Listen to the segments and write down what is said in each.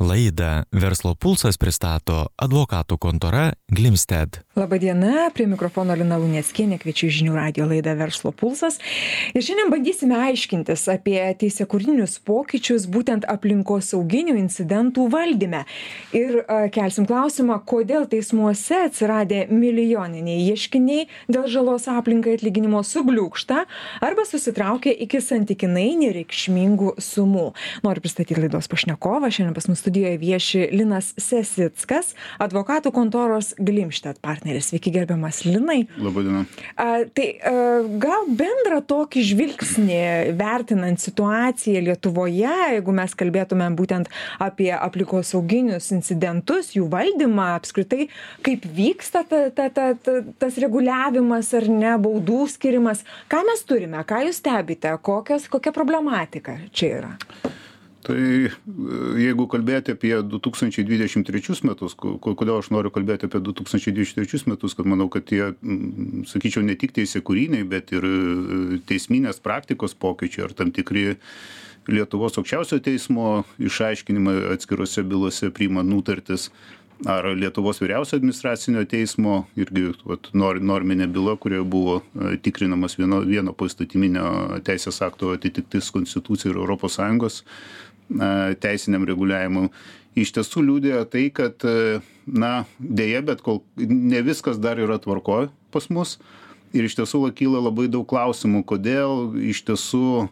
Laidą Verslo pulsas pristato advokatų kontora Glimsted. Labadiena, prie mikrofono Lina Lunieckienė kviečiu žinių radio laidą Verslo pulsas. Ir šiandien bandysime aiškintis apie teisėkūrinius pokyčius būtent aplinkos sauginių incidentų valdyme. Ir a, kelsim klausimą, kodėl teismuose atsiradė milijoniniai ieškiniai dėl žalos aplinkai atlyginimo subliūkšta arba susitraukia iki santykinai nereikšmingų sumų. Noriu pristatyti laidos pašnekovą. Šiandien pas mus studijoje vieši Linas Sesickas, advokatų kontoros Glimštet partneris. Sveiki, gerbiamas Linai. Labadiena. A, tai a, gal bendrą tokį žvilgsnį vertinant situaciją Lietuvoje, jeigu mes kalbėtumėm būtent apie aplikosauginius incidentus, jų valdymą, apskritai, kaip vyksta ta, ta, ta, ta, tas reguliavimas ar ne, baudų skirimas, ką mes turime, ką jūs stebite, kokios, kokia problematika čia yra. Tai jeigu kalbėti apie 2023 metus, kodėl aš noriu kalbėti apie 2023 metus, kad manau, kad tie, sakyčiau, ne tik teisėkūriniai, bet ir teisminės praktikos pokyčiai ar tam tikri Lietuvos aukščiausio teismo išaiškinimai atskirose bylose priima nutartis ar Lietuvos vyriausio administracinio teismo irgi vat, nor, norminė byla, kurioje buvo tikrinamas vieno, vieno poįstatyminio teisės akto atitiktis Konstitucijai ir ES teisiniam reguliavimui. Iš tiesų liūdėjo tai, kad, na, dėja, bet kol ne viskas dar yra tvarkoje pas mus. Ir iš tiesų kyla labai daug klausimų, kodėl iš tiesų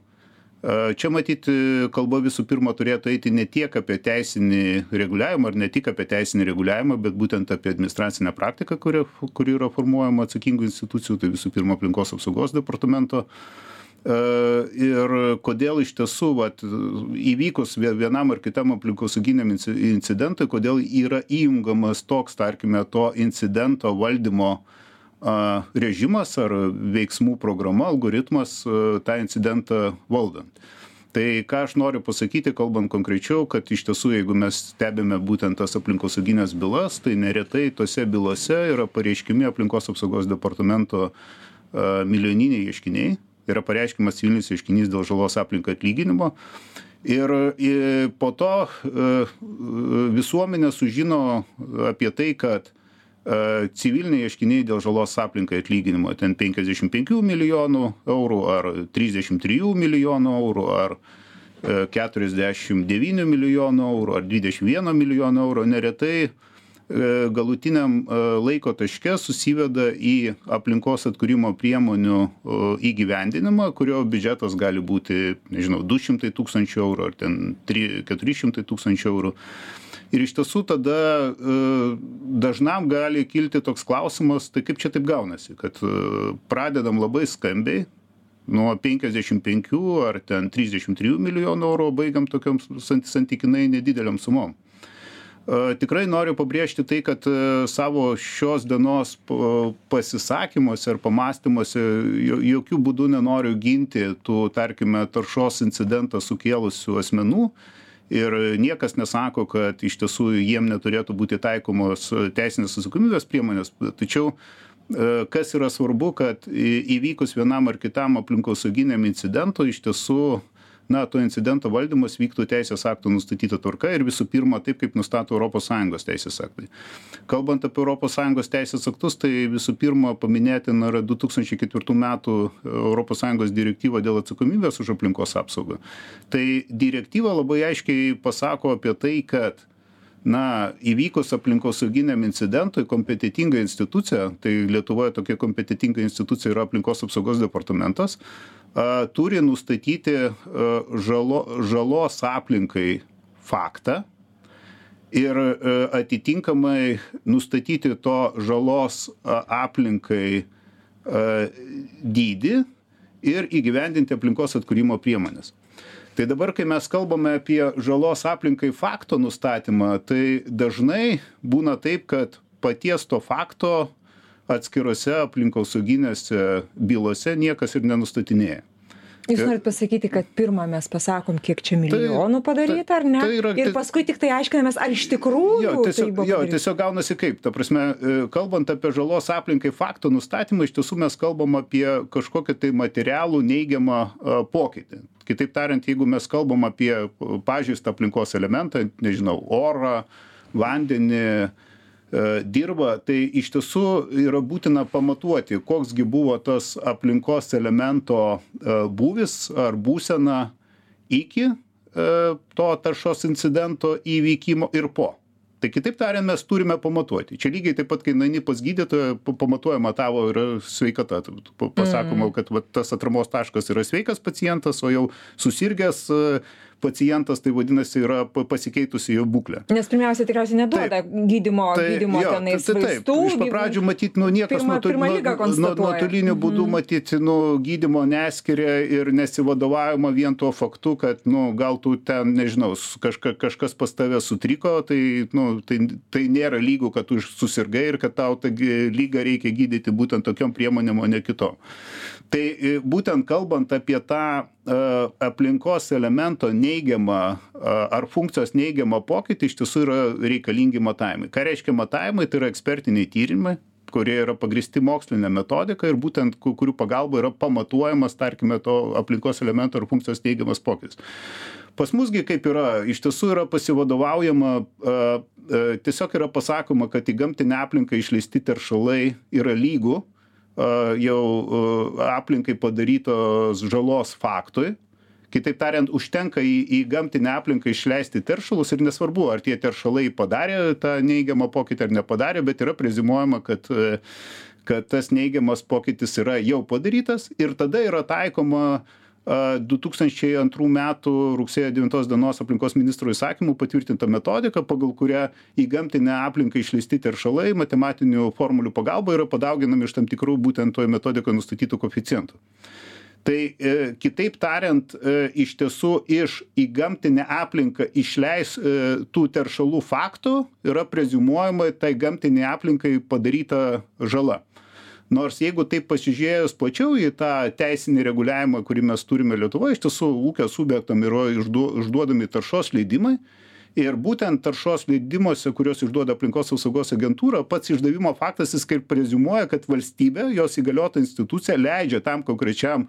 Čia matyti kalba visų pirma turėtų eiti ne tiek apie teisinį reguliavimą ar ne tik apie teisinį reguliavimą, bet būtent apie administracinę praktiką, kuri, kuri yra formuojama atsakingų institucijų, tai visų pirma aplinkos apsaugos departamento. Ir kodėl iš tiesų, vat, įvykus vienam ar kitam aplinkosauginiam incidentui, kodėl yra įjungamas toks, tarkime, to incidento valdymo režimas ar veiksmų programa, algoritmas tą incidentą valdant. Tai ką aš noriu pasakyti, kalbant konkrečiau, kad iš tiesų, jeigu mes stebime būtent tas aplinkosauginės bylas, tai neretai tose bylose yra pareiškimi aplinkos apsaugos departamento milijoniniai ieškiniai, yra pareiškimas civilinis ieškinys dėl žalos aplinką atlyginimo. Ir po to visuomenė sužino apie tai, kad civiliniai ieškiniai dėl žalos aplinkai atlyginimo ten 55 milijonų eurų ar 33 milijonų eurų ar 49 milijonų eurų ar 21 milijono eurų neretai galutiniam laiko taške susiveda į aplinkos atkūrimo priemonių įgyvendinimą, kurio biudžetas gali būti, nežinau, 200 tūkstančių eurų ar ten 400 tūkstančių eurų. Ir iš tiesų tada dažnam gali kilti toks klausimas tai kaip čia taip gaunasi kad pradedam labai skambiai nuo penkiasdešim penkių ar ten trisdešim trijų milijonų eurų baigiam tokiom santykinai nedidelėm sumom tikrai noriu pabrėžti tai kad savo šios dienos pasisakymuose ar pamąstymuose jokiu būdu nenoriu ginti tų tarkime taršos incidentą sukėlusių asmenų. Ir niekas nesako kad iš tiesų jiem neturėtų būti taikomos teisinės atsakomybės priemonės. Tačiau kas yra svarbu kad įvykus vienam ar kitam aplinkosauginiam incidentui iš tiesų na to incidento valdymas vyktų teisės aktų nustatyta tvarka ir visų pirma taip kaip nustato europos sąjungos teisės aktai. Kalbant apie europos sąjungos teisės aktus tai visų pirma paminėtina yra du tūkstančiai ketvirtų metų europos sąjungos direktyva dėl atsakomybės už aplinkos apsaugą. Tai direktyva labai aiškiai pasako apie tai kad na įvykus aplinkosauginiam incidentui kompetentinga institucija tai lietuvoje tokia kompetentinga institucija yra aplinkos apsaugos departamentas turi nustatyti žalo, žalos aplinkai faktą ir atitinkamai nustatyti to žalos aplinkai dydį ir įgyvendinti aplinkos atkūrimo priemonės. Tai dabar, kai mes kalbame apie žalos aplinkai fakto nustatymą, tai dažnai būna taip, kad paties to fakto atskirose aplinkosauginėse bylose niekas ir nenustatinėja. Jūs norit pasakyti, kad pirmą mes pasakom, kiek čia milijonų padaryta, ar ne? Tai yra, ir paskui tik tai aiškinamės, ar iš tikrųjų. Jo, tiesiog, tai jo, tiesiog gaunasi kaip. Ta prasme, kalbant apie žalos aplinkai fakto nustatymą, iš tiesų mes kalbam apie kažkokį tai materialų neigiamą pokytį. Kitaip tariant jeigu mes kalbam apie pažeistą aplinkos elementą nežinau orą vandenį e, dirvą tai iš tiesų yra būtina pamatuoti koks gi buvo tas aplinkos elemento e, būvis ar būsena iki to taršos incidento įvykimo ir po tai kitaip tariant mes turime pamatuoti. Čia lygiai taip pat kai nueini pas gydytoją pamatuojama tavo yra sveikata. Pasakoma kad vat tas atramos taškas yra sveikas pacientas o jau susirgęs pacientas tai vadinasi yra pasikeitusi jo būklė. Nes pirmiausia tikriausiai neduoda gydymo gydymo tenais vaistų iš pradžių matyt nu niekas nuotoliniu būdu Mhm. matyt nu gydymo neskiria ir nesivadovaujama vien tuo faktu kad nu gal tu ten nežinau kažka kažkas pas tave sutriko tai nu tai tai nėra lygu kad tu susirgai ir kad tau tą gi ligą reikia gydyti būtent tokiom priemonėm o ne kitom tai būtent kalbant apie tą a aplinkos elemento neigiamą a ar funkcijos neigiamą pokytį iš tiesų yra reikalingi matavimai. Ką reiškia matavimai? Tai yra ekspertiniai tyrimai kurie yra pagrįsti moksline metodika ir būtent kurių pagalba yra pamatuojamas tarkime to aplinkos elemento ar funkcijos teigiamas pokytis. Pas mus gi kaip yra iš tiesų yra pasivadovaujama a a tiesiog yra pasakoma kad į gamtinę aplinką išleisti teršalai yra lygu jau aplinkai padarytos žalos faktui. Kitaip tariant užtenka į į gamtinę aplinką išleisti teršalus ir nesvarbu ar tie teršalai padarė tą neigiamą pokytį ar nepadarė bet yra preziumuojama kad kad tas neigiamas pokytis yra jau padarytas ir tada yra taikoma a du tūkstančiai antrų metų rugsėjo devintos dienos aplinkos ministro įsakymu patvirtinta metodika pagal kurią į gamtinę aplinką išleisti teršalai matematinių formulių pagalba yra padauginami iš tam tikrų būtent toj metodikoj nustatytų koeficientų tai kitaip tariant iš tiesų iš į gamtinę aplinką išleis tų teršalų faktų yra preziumuojama tai gamtinei aplinkai padaryta žala nors jeigu taip pasižiūrėjus plačiau į tą teisinį reguliavimą kurį mes turime lietuvoj iš tiesų ūkio subjektam yra išduo išduodami taršos leidimai. Ir būtent taršos leidimuose kuriuos išduoda aplinkos apsaugos agentūra pats išdavimo faktas jis kaip preziumuoja kad valstybė jos įgaliota institucija leidžia tam konkrečiam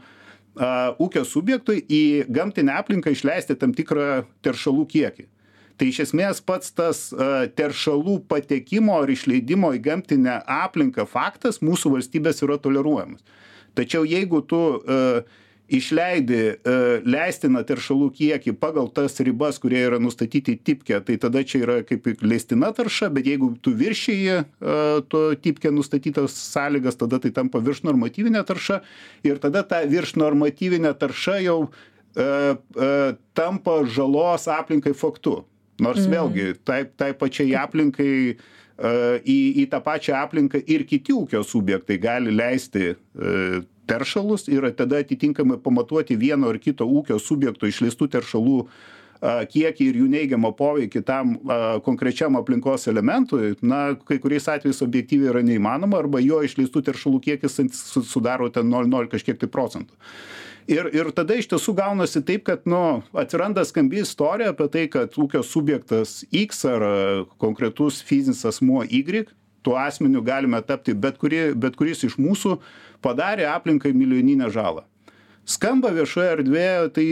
a ūkio subjektui į gamtinę aplinką išleisti tam tikrą teršalų kiekį tai iš esmės pats tas teršalų patekimo ar išleidimo į gamtinę aplinką faktas mūsų valstybės yra toleruojamas. Tačiau jeigu tu išleidi leistiną teršalų kiekį pagal tas ribas kurie yra nustatyti tipke tai tada čia yra kaip leistina tarša bet jeigu tu viršiji to tipke nustatytas sąlygas tada tai tampa viršnormatyvine tarša ir tada ta viršnormatyvinė tarša jau tampa žalos aplinkai faktu nors vėlgi tai tai pačiai aplinkai a į į tą pačią aplinką ir kiti ūkio subjektai gali leisti a teršalus ir tada atitinkamai pamatuoti vieno ar kito ūkio subjekto išleistų teršalų a kiekį ir jų neigiamą poveikį tam konkrečiam aplinkos elementui. Na kai kuriais atvejais objektyviai yra neįmanoma arba jo išleistų teršalų kiekis su sudaro ten nol nol kažkiek tai procentų ir ir tada iš tiesų gaunasi taip kad nu atsiranda skambi istorija apie tai kad ūkio subjektas iks ar konkretus fizinis asmuo ygrik tuo asmeniu galime tapti bet kuri bet kuris iš mūsų padarė aplinkai milijoninę žalą. Skamba viešoje erdvėje tai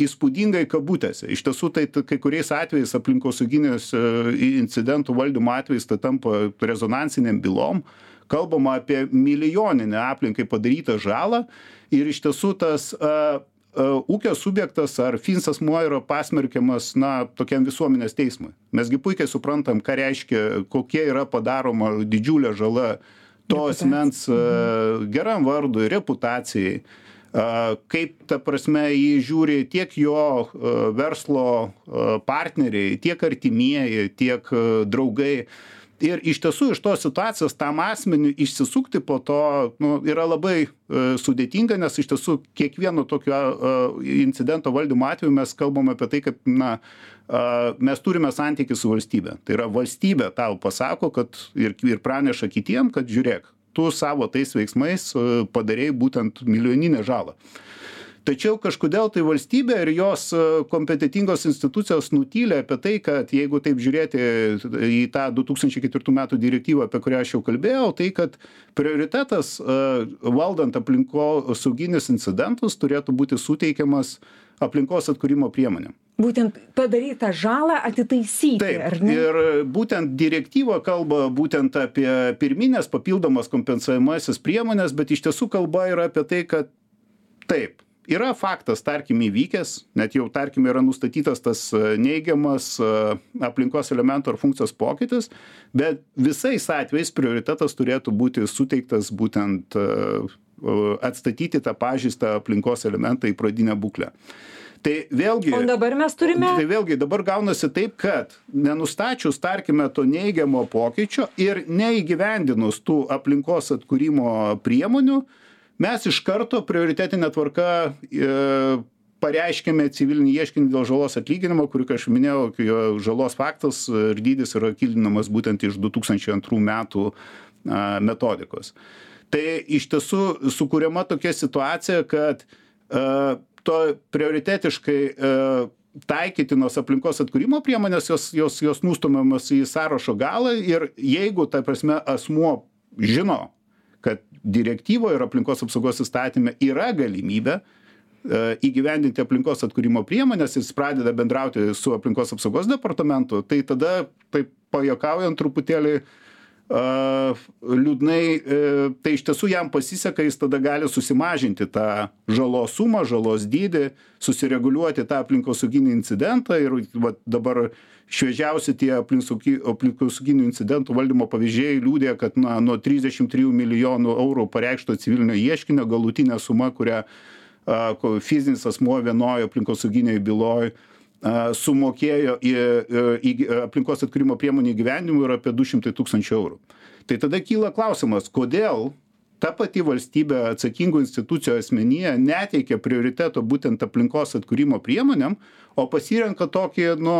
įspūdingai kabutėse. Iš tiesų tai kai kuriais atvejais aplinkosauginius incidentų valdymo atvejais tai tampa rezonansinėm bylom kalbama apie milijoninę aplinkai padarytą žalą ir iš tiesų tas a a ūkio subjektas ar fizinis asmuo yra pasmerkiamas na tokiam visuomenės teismui. Mes gi puikiai suprantam ką reiškia kokia yra padaroma didžiulė žala to asmens geram vardui reputacijai. A kaip ta prasme jį žiūri tiek jo verslo partneriai tiek artimieji tiek draugai ir iš tiesų iš tos situacijos tam asmeniui išsisukti po to nu yra labai sudėtinga nes iš tiesų kiekvieno tokio incidento valdymo atveju mes kalbam apie tai kad na a mes turime santykį su valstybe. Tai yra valstybė tau pasako kad ir ir praneša kitiem kad žiūrėk tu savo tais veiksmais padarei būtent milijoninę žalą tačiau kažkodėl tai valstybė ir jos kompetentingos institucijos nutyli apie tai kad jeigu taip žiūrėti į tą du tūkstančiai ketvirtų metų direktyvą apie kurią aš jau kalbėjau tai kad prioritetas valdant aplinkosauginius incidentus turėtų būti suteikiamas aplinkos atkūrimo priemonėm. Būtent padarytą žalą atitaisyti taip ar ne? ir būtent direktyva kalba būtent apie pirmines papildomas kompensuojamąsias priemones bet iš tiesų kalba yra apie tai kad taip yra faktas tarkim įvykęs net jau tarkim yra nustatytas tas e, neigiamas e, aplinkos elemento ar funkcijos pokytis bet visais atvejais prioritetas turėtų būti suteiktas būtent e, atstatyti tą pažeistą aplinkos elementą į pradinę būklę. Tai vėlgi o dabar mes turime tai vėlgi dabar gaunasi taip kad nenustačius tarkime to neigiamo pokyčio ir neįgyvendinus tų aplinkos atkūrimo priemonių mes iš karto prioritetine tvarka e, pareiškėme civilinį ieškinį dėl žalos atlyginimo kurį kaip aš minėjau jo žalos faktas ir dydis yra kildinamas būtent iš du tūkstančiai antrų metų metodikos. Tai iš tiesų sukuriama tokia situacija kad a, to prioritetiškai a, taikytinos aplinkos atkūrimo priemonės jos jos jos nustumiamos į sąrašo galą ir jeigu ta prasme asmuo žino kad direktyvoj ir aplinkos apsaugos įstatyme yra galimybė e, įgyvendinti aplinkos atkūrimo priemones jis pradeda bendrauti su aplinkos apsaugos departamentu tai tada taip pajuokaujant truputėlį a, liūdnai e, tai iš tiesų jam pasiseka jis tada gali susimažinti tą žalos sumą žalos dydį susireguliuoti tą aplinkosauginį incidentą ir vat dabar šviežiausi tie aplinkosaugi aplinkosauginių incidentų valdymo pavyzdžiai liudija kad na nuo trisdešim trijų milijonų eurų pareikšto civilinio ieškinio galutinė suma kurią a fizinis asmuo vienoj aplinkosauginėj byloj a sumokėjo į į aplinkos atkūrimo priemonių įgyvendinimui yra apie du šimtai tūkstančių eurų. Tai tada kyla klausimas kodėl ta pati valstybė atsakingų institucijų asmenyje neteikia prioriteto būtent aplinkos atkūrimo priemonėm o pasirenka tokį nu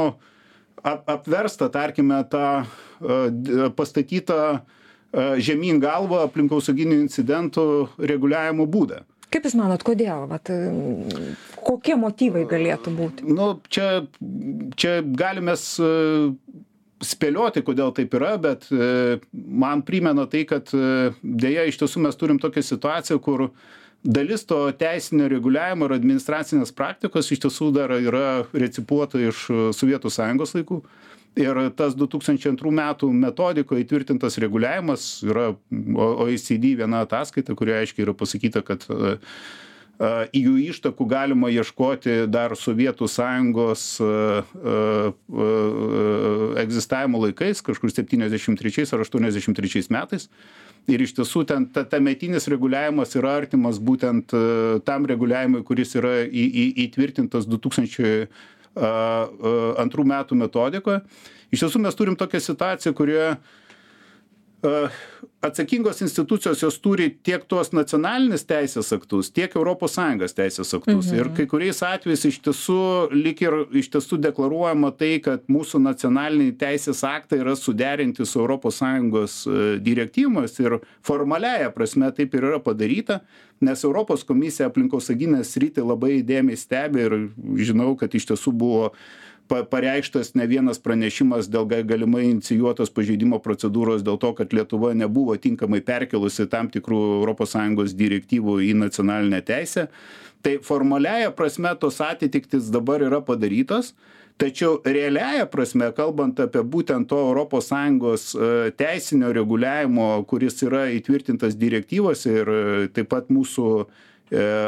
ap apverstą tarkime tą a pastatytą žemyn galva aplinkosauginių incidentų reguliavimo būdą. Kaip jūs manot kodėl? Vat kokie motyvai galėtų būti? nu čia čia galim mes e, spėlioti kodėl taip yra bet e, man primena tai kad e, deja iš tiesų mes turim tokią situaciją kur dalis to teisinio reguliavimo ir administracinės praktikos iš tiesų dar yra recipuota iš sovietų sąjungos laikų. Ir tas du tūkstančiai antrų metų metodikoj įtvirtintas reguliavimas yra oecd viena ataskaita kurioj aiškiai yra pasakyta kad į jų ištakų galima ieškoti dar sovietų sąjungos egzistavimo laikais kažkur septyniasdešim trečiais ar aštuoniasdešim trečiais metais. Ir iš tiesų ten ta tametinis reguliavimas yra artimas būtent tam reguliavimui kuris yra į į įtvirtintas du tūkstančiai antrų metų metodikoje iš tiesų mes turim tokią situaciją kurioje atsakingos institucijos jos turi tiek tuos nacionalinius teisės aktus tiek europos sąjungos teisės aktus ir Mhm. kai kuriais atvejais iš tiesų lyg ir iš tiesų deklaruojama tai kad mūsų nacionaliniai teisės aktai yra suderinti su europos sąjungos direktyvomis ir formaliąja prasme taip ir yra padaryta nes europos komisija aplinkosauginę sritį labai įdėmiai stebi ir žinau kad iš tiesų buvo pa pareikštas ne vienas pranešimas dėl ga galimai inicijuotos pažeidimo procedūros dėl to kad lietuva nebuvo tinkamai perkėlusi tam tikrų europos sąjungos direktyvų į nacionalinę teisę. Tai formaliąja prasme tos atitiktys dabar yra padarytos tačiau realiąja prasme kalbant apie būtent to europos sąjungos teisinio reguliavimo kuris yra įtvirtintas direktyvose ir taip pat mūsų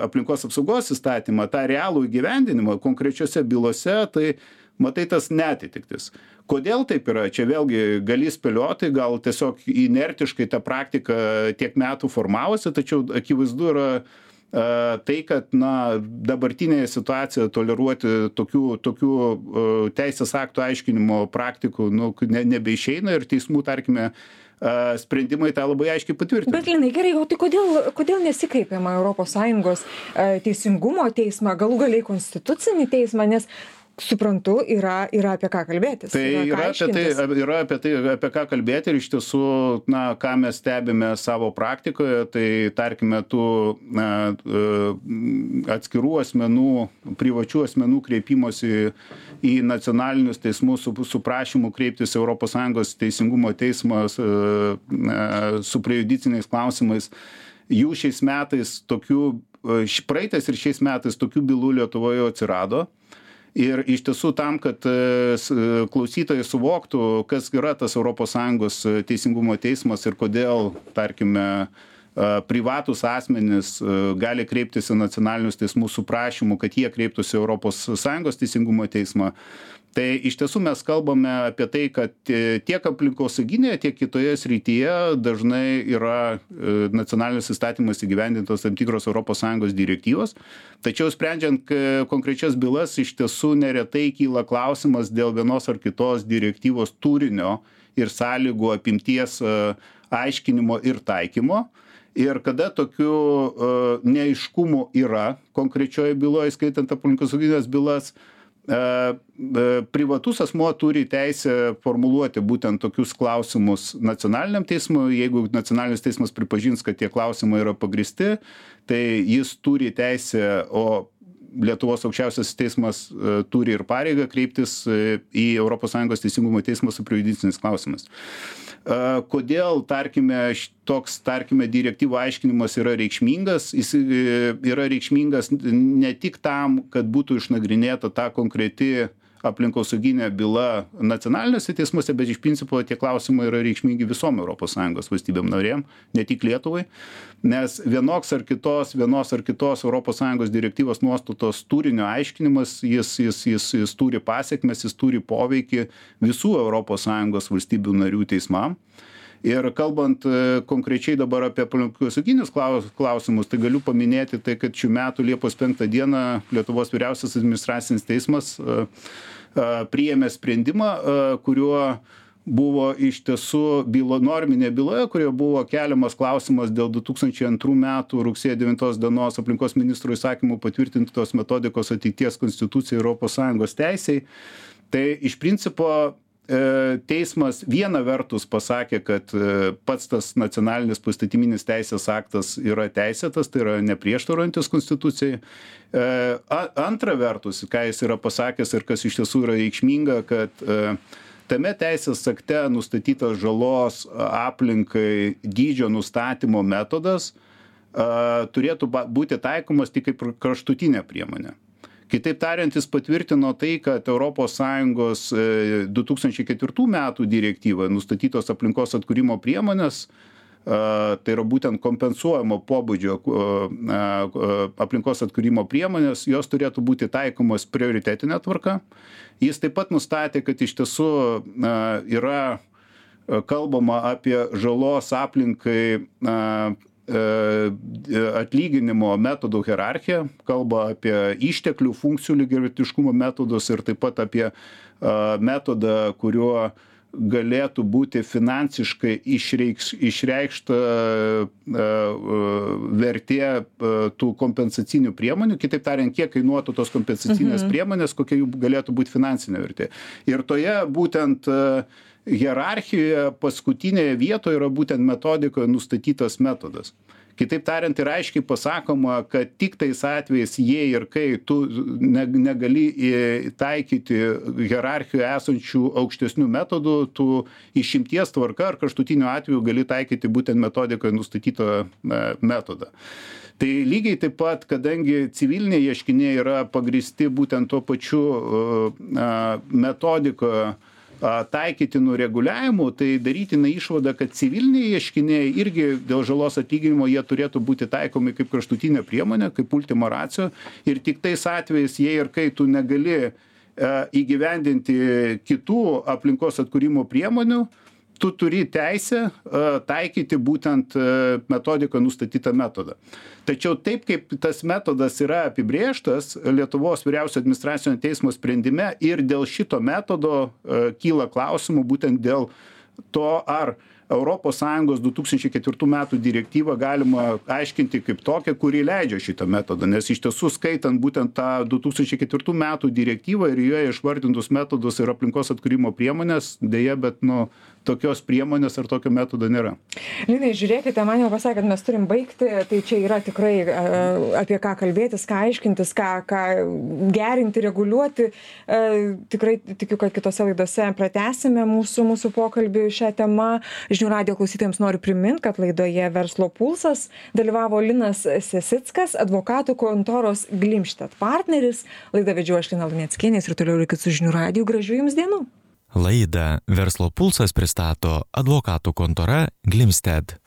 aplinkos apsaugos įstatymą tą realų įgyvendinimą konkrečiose bylose tai matai tas neatitiktis. Kodėl taip yra? Čia vėlgi gali spėlioti gal tiesiog inertiškai ta praktika tiek metų formavosi tačiau akivaizdu yra a tai kad na dabartinėje situacijoje toleruoti tokių tokių teisės aktų aiškinimo praktikų nu ne nebeišeina ir teismų tarkime a sprendimai tą labai aiškiai patvirtina. Bet linai gerai o tai kodėl kodėl nesikreipiama sąjungos teisingumo teismą galų gale į konstitucinį teismą nes suprantu yra yra apie ką kalbėtis tai yra apie tai yra apie tai apie ką kalbėti ir iš tiesų na ką mes stebime savo praktikoje tai tarkime tų na atskirų asmenų privačių asmenų kreipimosi į nacionalinius teismus su su prašymu kreiptis į europos sąjungos teisingumo teismą na su prejudiciniais klausimais jų šiais metais tokių praeitais ir šiais metais tokių bylų Lietuvoje atsirado. Ir iš tiesų tam, kad klausytojai suvoktų, kas yra tas ES teisingumo teismas ir kodėl, tarkime, privatus asmenys gali kreiptis į nacionalinius teismus su prašymu, kad jie kreiptųsi ES teisingumo teismą. Tai iš tiesų mes kalbame apie tai, kad e, tiek aplinkosauginėje, tiek kitoje srityje dažnai yra e, nacionalinis įstatymas įgyvendintos tam tikros ES direktyvos. Tačiau sprendžiant konkrečias bylas, iš tiesų neretai kyla klausimas dėl vienos ar kitos direktyvos turinio ir sąlygų apimties e, aiškinimo ir taikymo ir kada tokių uh, neaiškumų yra konkrečioje byloje, skaitant aplinkosaugines bylas, uh, privatus asmuo turi teisę formuluoti būtent tokius klausimus nacionaliniam teismui, jeigu nacionalinis teismas pripažins, kad tie klausimai yra pagristi, tai jis turi teisę, o Lietuvos aukščiausiasis teismas turi ir pareigą kreiptis į ES teisingumo teismą su prejudiciniais klausimais. Kodėl tarkime toks tarkime direktyvų aiškinimas yra reikšmingas? Jis e, yra reikšmingas ne tik tam kad būtų išnagrinėta ta konkreti aplinkosauginė byla nacionaliniuose teismuose bet iš principo tie klausimai yra reikšmingi visom europos sąjungos valstybėm narėm ne tik lietuvai nes vienoks ar kitos vienos ar kitos europos sąjungos direktyvos nuostatos turinio aiškinimas jis jis jis jis turi pasekmes jis turi poveikį visų europos sąjungos valstybių narių teismam. Ir kalbant e, konkrečiai dabar apie aplinkosauginius klaus klausimus tai galiu paminėti tai kad šių metų liepos penktą dieną lietuvos vyriausiasis administracinis teismas e, priėmė sprendimą kuriuo buvo iš tiesų bylo norminėje byloje kurioje buvo keliamas klausimas dėl du tūkstančiai antrų metų rugsėjo devintos dienos aplinkos ministro įsakymu patvirtintos metodikos atitikties konstitucijai sąjungos teisei. Tai iš principo teismas viena vertus pasakė, kad e, pats tas nacionalinis postatyminis teisės aktas yra teisėtas, tai yra neprieštarantis konstitucijai. E, antra vertus, ką jis yra pasakęs ir kas iš tiesų yra reikšminga, kad tame teisės akte nustatytas žalos aplinkai dydžio nustatymo metodas turėtų būti taikomas tik kaip kraštutinė priemonė kitaip tariant jis patvirtino tai kad europos sąjungos du tūkstančiai ketvirtų metų direktyvoje nustatytos aplinkos atkūrimo priemonės tai yra būtent kompensuojamo pobūdžio aplinkos atkūrimo priemonės jos turėtų būti taikomos prioritetine tvarka. Jis taip pat nustatė kad iš tiesų yra kalbama apie žalos aplinkai E, atlyginimo metodų hierarchija kalba apie išteklių funkcijų lygiavertiškumo metodus ir taip pat apie metodą kuriuo galėtų būti finansiškai išreikš išreikšta vertė tų kompensacinių priemonių. Kitaip tariant kiek kainuotų tos kompensacinės mhm. priemonės kokia jų galėtų būt finansinė vertė. Ir toje būtent hierarchijoje paskutinėje vietoje yra būtent metodikoje nustatytas metodas kitaip tariant yra aiškiai pasakoma kad tik tais atvejais jei ir kai tu ne negali į taikyti hierarchijoje esančių aukštesnių metodų tu išimties tvarka ar kraštutiniu atveju gali taikyti būtent metodikoje nustatytą na metodą. Tai lygiai taip pat kadangi civiliniai ieškiniai yra pagrįsti būtent tuo pačiu a metodika taikytinų reguliavimų tai darytina išvada kad civiliniai ieškiniai irgi dėl žalos atlyginimo jie turėtų būti taikomi kaip kraštutinė priemonė kaip ultima ratio ir tik tais atvejais jei ir kai tu negali įgyvendinti kitų aplinkos atkūrimo priemonių tu turi teisę taikyti būtent metodikoj nustatytą metodą. Tačiau taip kaip tas metodas yra apibrėžtas lietuvos vyriausio administracinio teismo sprendime ir dėl šito metodo kyla klausimų būtent dėl to ar europos sąjungos du tūkstančiai ketvirtų metų direktyvą galima aiškinti kaip tokią kuri leidžia šitą metodą nes iš tiesų skaitant būtent tą du tūkstančiai ketvirtų metų direktyvą ir joje išvardintus metodus ir aplinkos atkūrimo priemones deja bet nu tokios priemonės ar tokio metodo nėra. Linai, žiūrėkite, man jau pasakė, kad mes turim baigti, tai čia yra tikrai apie ką kalbėtis, ką aiškintis, ką, ką gerinti, reguliuoti. Tikrai tikiu, kad kitose laidose pratesime mūsų, mūsų pokalbį šią temą. Žinių radio klausytėjams noriu priminti, kad laidoje Verslo pulsas dalyvavo Linas Sesickas, advokatų kontoros Glimštat partneris. Laidą vedžiu aš Lina Luneckienės ir toliau likit su žinių radiju. Gražių jums dienų. Laidą Verslo pulsas pristato advokatų kontora Glimsted.